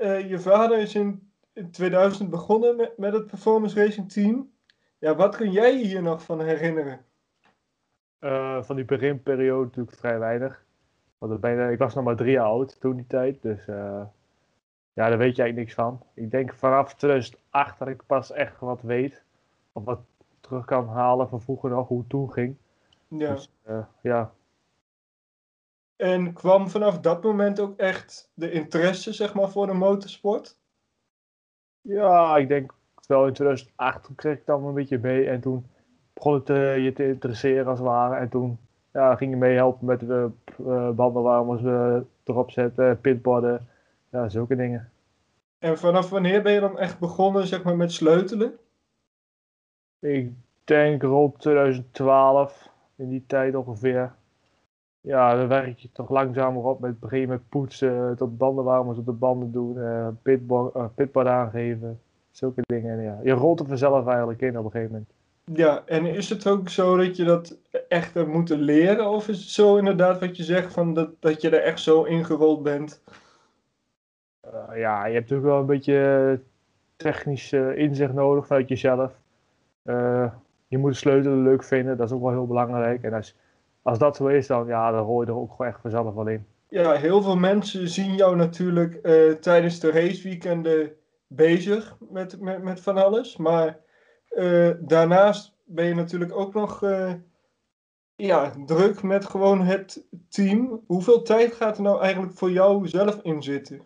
eh, je vader is in 2000 begonnen met, met het performance racing team. Ja, wat kun jij je hier nog van herinneren? Uh, van die beginperiode natuurlijk vrij weinig. Want ik was nog maar drie jaar oud toen die tijd. Dus uh, ja, daar weet je eigenlijk niks van. Ik denk vanaf 2008 dat ik pas echt wat weet. Of wat terug kan halen van vroeger nog, hoe het toen ging. Ja. Dus, ja. En kwam vanaf dat moment ook echt de interesse, zeg maar, voor de motorsport? Ja, ik denk wel in 2008 toen kreeg ik dan een beetje mee. En toen begon het uh, je te interesseren als het ware. En toen ja, ging je meehelpen met de uh, bandenwarmers uh, erop zetten, pitborden. Ja, zulke dingen. En vanaf wanneer ben je dan echt begonnen zeg maar, met sleutelen? Ik denk rond 2012, in die tijd ongeveer. Ja, dan werk je toch langzamer op met met poetsen, tot bandenwarmers op de banden doen, uh, pitboard, uh, pitboard aangeven, zulke dingen. En ja, je rolt er vanzelf eigenlijk in op een gegeven moment. Ja, en is het ook zo dat je dat echt hebt moeten leren? Of is het zo inderdaad wat je zegt, van dat, dat je er echt zo ingerold bent? Uh, ja, je hebt natuurlijk wel een beetje technisch inzicht nodig vanuit jezelf. Je moet de sleutel leuk vinden, dat is ook wel heel belangrijk. En als, als dat zo is, dan, ja, dan hoor je er ook gewoon echt vanzelf wel in. Ja, heel veel mensen zien jou natuurlijk uh, tijdens de raceweekenden bezig met, met, met van alles. Maar uh, daarnaast ben je natuurlijk ook nog ja, druk met gewoon het team. Hoeveel tijd gaat er nou eigenlijk voor jou zelf in zitten?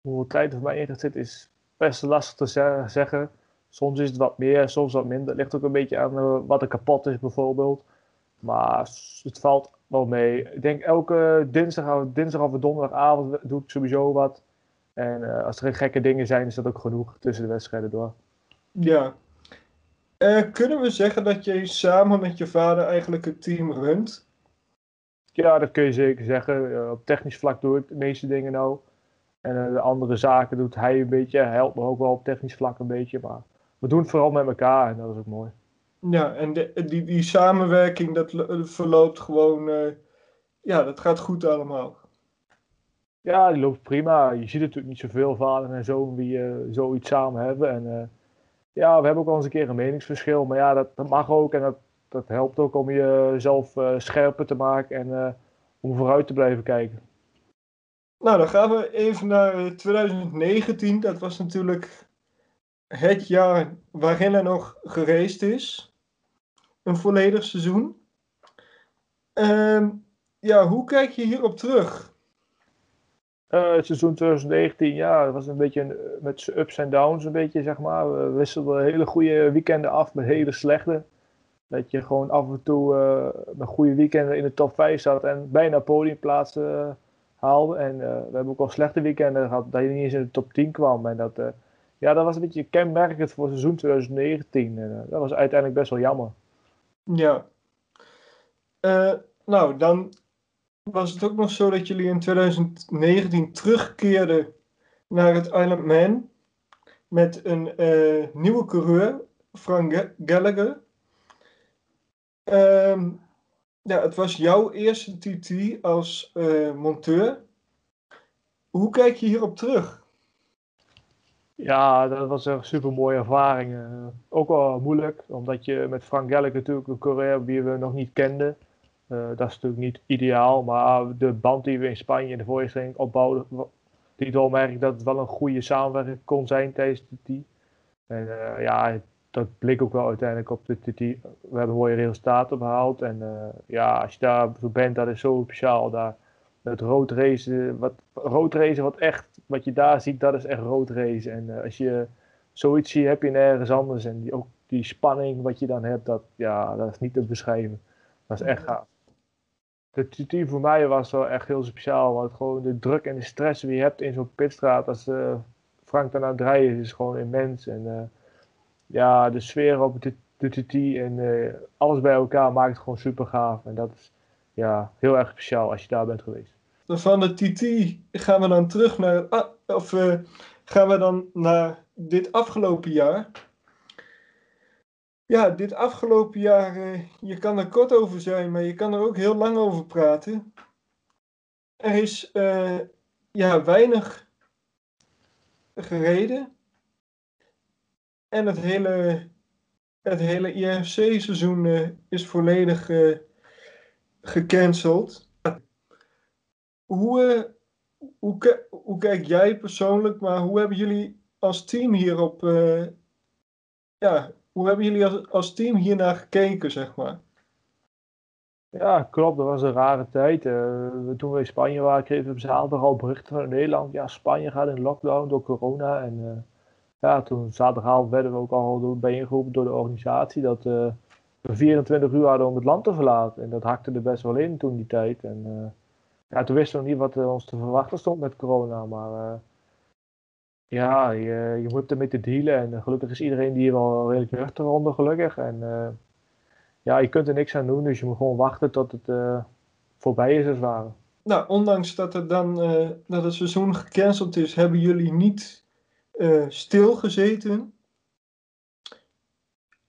Hoeveel tijd er voor mij in zit is best lastig te zeggen. Soms is het wat meer, soms wat minder. Het ligt ook een beetje aan wat er kapot is bijvoorbeeld. Maar het valt wel mee. Ik denk elke dinsdag, dinsdag of donderdagavond doe ik sowieso wat. En uh, als er geen gekke dingen zijn, is dat ook genoeg tussen de wedstrijden door. Ja. Uh, kunnen we zeggen dat je samen met je vader eigenlijk het team runt? Ja, dat kun je zeker zeggen. op technisch vlak doe ik de meeste dingen nou. En de andere zaken doet hij een beetje. Hij helpt me ook wel op technisch vlak een beetje. Maar we doen het vooral met elkaar en dat is ook mooi. Ja, en de, die, die samenwerking, dat verloopt gewoon, uh, ja, dat gaat goed allemaal. Ja, die loopt prima. Je ziet natuurlijk niet zoveel vader en zoon die uh, zoiets samen hebben. En uh, ja, we hebben ook wel eens een keer een meningsverschil, maar ja, dat, dat mag ook en dat, dat helpt ook om jezelf scherper te maken en om vooruit te blijven kijken. Nou, dan gaan we even naar 2019. Dat was natuurlijk het jaar waarin er nog gereisd is. Een volledig seizoen. Um, ja, hoe kijk je hierop terug? Uh, het seizoen 2019, ja, dat was een beetje een, met ups en downs een beetje, zeg maar. We wisselden hele goede weekenden af met hele slechte. Dat je gewoon af en toe uh, met goede weekenden in de top 5 zat en bijna podiumplaatsen uh, haalde. En we hebben ook al slechte weekenden gehad dat je niet eens in de top 10 kwam. En dat, ja, dat was een beetje kenmerkend voor seizoen 2019. En, dat was uiteindelijk best wel jammer. Ja. Uh, nou, dan was het ook nog zo dat jullie in 2019 terugkeerden naar het Island Man met een uh, nieuwe coureur, Frank Gallagher. Um, ja, het was jouw eerste TT als monteur. Hoe kijk je hierop terug? Ja, dat was een super mooie ervaring. Uh, ook wel moeilijk, omdat je met Frank Gallagher natuurlijk een coureur die we nog niet kenden. Uh, dat is natuurlijk niet ideaal, maar de band die we in Spanje in de voorstelling opbouwden, die wel dat het wel een goede samenwerking kon zijn tijdens de. En uh, ja, dat bleek ook wel uiteindelijk op de TT. We hebben mooie resultaten behaald. En ja, als je daar bent, dat is zo speciaal. Daar, het rood racen, wat, rood racen wat echt, wat je daar ziet, dat is echt rood racen. En uh, als je zoiets ziet, heb je nergens anders. En die, ook die spanning wat je dan hebt, dat, ja, dat is niet te beschrijven. Dat is echt gaaf. De TT voor mij was wel echt heel speciaal. Want gewoon de druk en de stress die je hebt in zo'n pitstraat als uh, Frank dan aan het rijden is, is gewoon immens. En uh, ja, de sfeer op de, de TT en alles bij elkaar maakt het gewoon super gaaf. En dat is ja, heel erg speciaal als je daar bent geweest van de TT gaan we dan terug naar, ah, of uh, gaan we dan naar dit afgelopen jaar. Ja, dit afgelopen jaar, uh, je kan er kort over zijn, maar je kan er ook heel lang over praten. Er is uh, ja, weinig gereden. En het hele, het hele IRC-seizoen is volledig gecanceld. Hoe, hoe, hoe kijk jij persoonlijk, maar hoe hebben jullie als team hierop, ja, hoe hebben jullie als, team hiernaar gekeken, zeg maar? Ja, klopt. Dat was een rare tijd. Uh, toen we in Spanje waren, kregen we op zaterdag al berichten van Nederland. Ja, Spanje gaat in lockdown door corona. En uh, ja, toen zaterdagavond werden we ook al bijeengeroepen door de organisatie dat uh, 24 uur hadden om het land te verlaten. En dat hakte er best wel in toen die tijd. En ja, toen wisten we niet wat ons te verwachten stond met corona. Maar ja, je, je moet ermee te dealen. En gelukkig is iedereen die hier wel redelijk nuchter onder, gelukkig. En ja, je kunt er niks aan doen, dus je moet gewoon wachten tot het voorbij is als het ware. Nou, ondanks dat, er dan, dat het seizoen gecanceld is, hebben jullie niet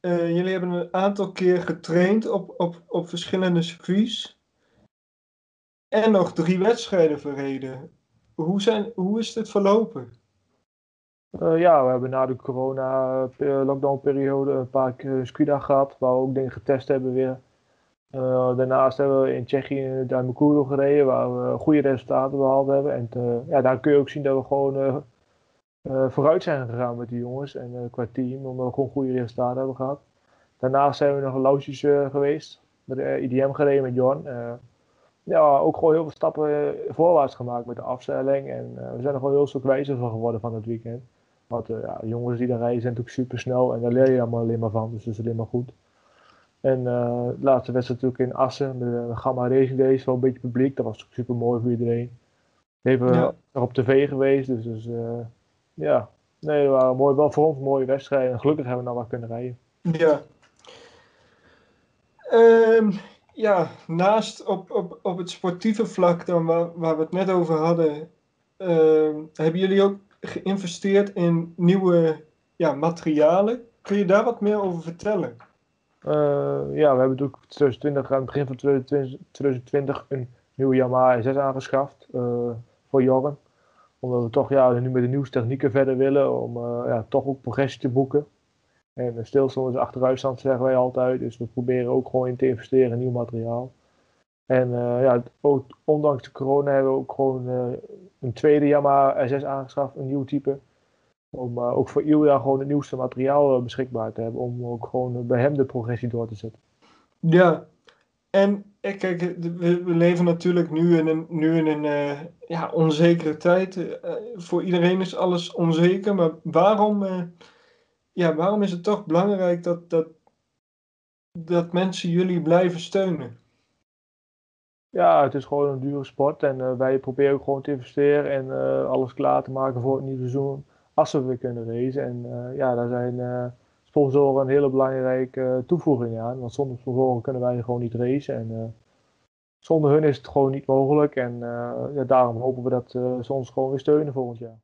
stilgezeten. jullie hebben een aantal keer getraind op, op, op verschillende circuits. En nog drie wedstrijden verreden. Hoe, zijn, hoe is dit verlopen? Uh, ja, we hebben na de corona-lockdown-periode een paar keer gehad, waar we ook dingen getest hebben weer. Daarnaast hebben we in Tsjechië de Mukuru gereden, waar we goede resultaten behaald hebben. En ja, daar kun je ook zien dat we gewoon uh, vooruit zijn gegaan met die jongens en qua team, omdat we gewoon goede resultaten hebben gehad. Daarnaast zijn we nog een Lausjes geweest, met de IDM gereden met Jorn. ja, ook gewoon heel veel stappen voorwaarts gemaakt met de afstelling. En we zijn er gewoon heel stuk wijzer van geworden van het weekend. Want uh, ja, jongens die daar rijden zijn natuurlijk super snel en daar leer je allemaal alleen maar van, dus dat is alleen maar goed. En uh, de laatste wedstrijd natuurlijk in Assen, de, de Gamma Racing Days, wel een beetje publiek, dat was super mooi voor iedereen. Even ja. op tv geweest, dus, dus uh, ja, nee, waren mooi, wel voor ons mooie wedstrijden en gelukkig hebben we nou wat kunnen rijden. Ja. Um, ja, naast op, op, op het sportieve vlak dan waar, waar we het net over hadden, uh, hebben jullie ook geïnvesteerd in nieuwe ja, materialen. Kun je daar wat meer over vertellen? Uh, ja, we hebben natuurlijk 2020, aan het begin van 2020 een nieuwe Yamaha SS aangeschaft uh, voor Jorren. Omdat we toch ja, nu met de nieuwste technieken verder willen, om uh, ja, toch ook progressie te boeken. En stilstand is achteruitstand, zeggen wij altijd. Dus we proberen ook gewoon in te investeren in nieuw materiaal. En uh, ja, ook, ondanks de corona hebben we ook gewoon uh, een tweede Yamaha SS aangeschaft, een nieuw type. Om ook voor Ilja gewoon het nieuwste materiaal beschikbaar te hebben. Om ook gewoon bij hem de progressie door te zetten. Ja, en kijk, we, we leven natuurlijk nu in een, nu in een ja, onzekere tijd. voor iedereen is alles onzeker. Maar waarom, ja, waarom is het toch belangrijk dat, dat, dat mensen jullie blijven steunen? Ja, het is gewoon een dure sport en wij proberen ook gewoon te investeren en alles klaar te maken voor het nieuwe seizoen als we weer kunnen racen. En ja, daar zijn sponsoren een hele belangrijke toevoeging aan, want zonder sponsoren kunnen wij gewoon niet racen. En zonder hun is het gewoon niet mogelijk en ja, daarom hopen we dat ze ons gewoon weer steunen volgend jaar.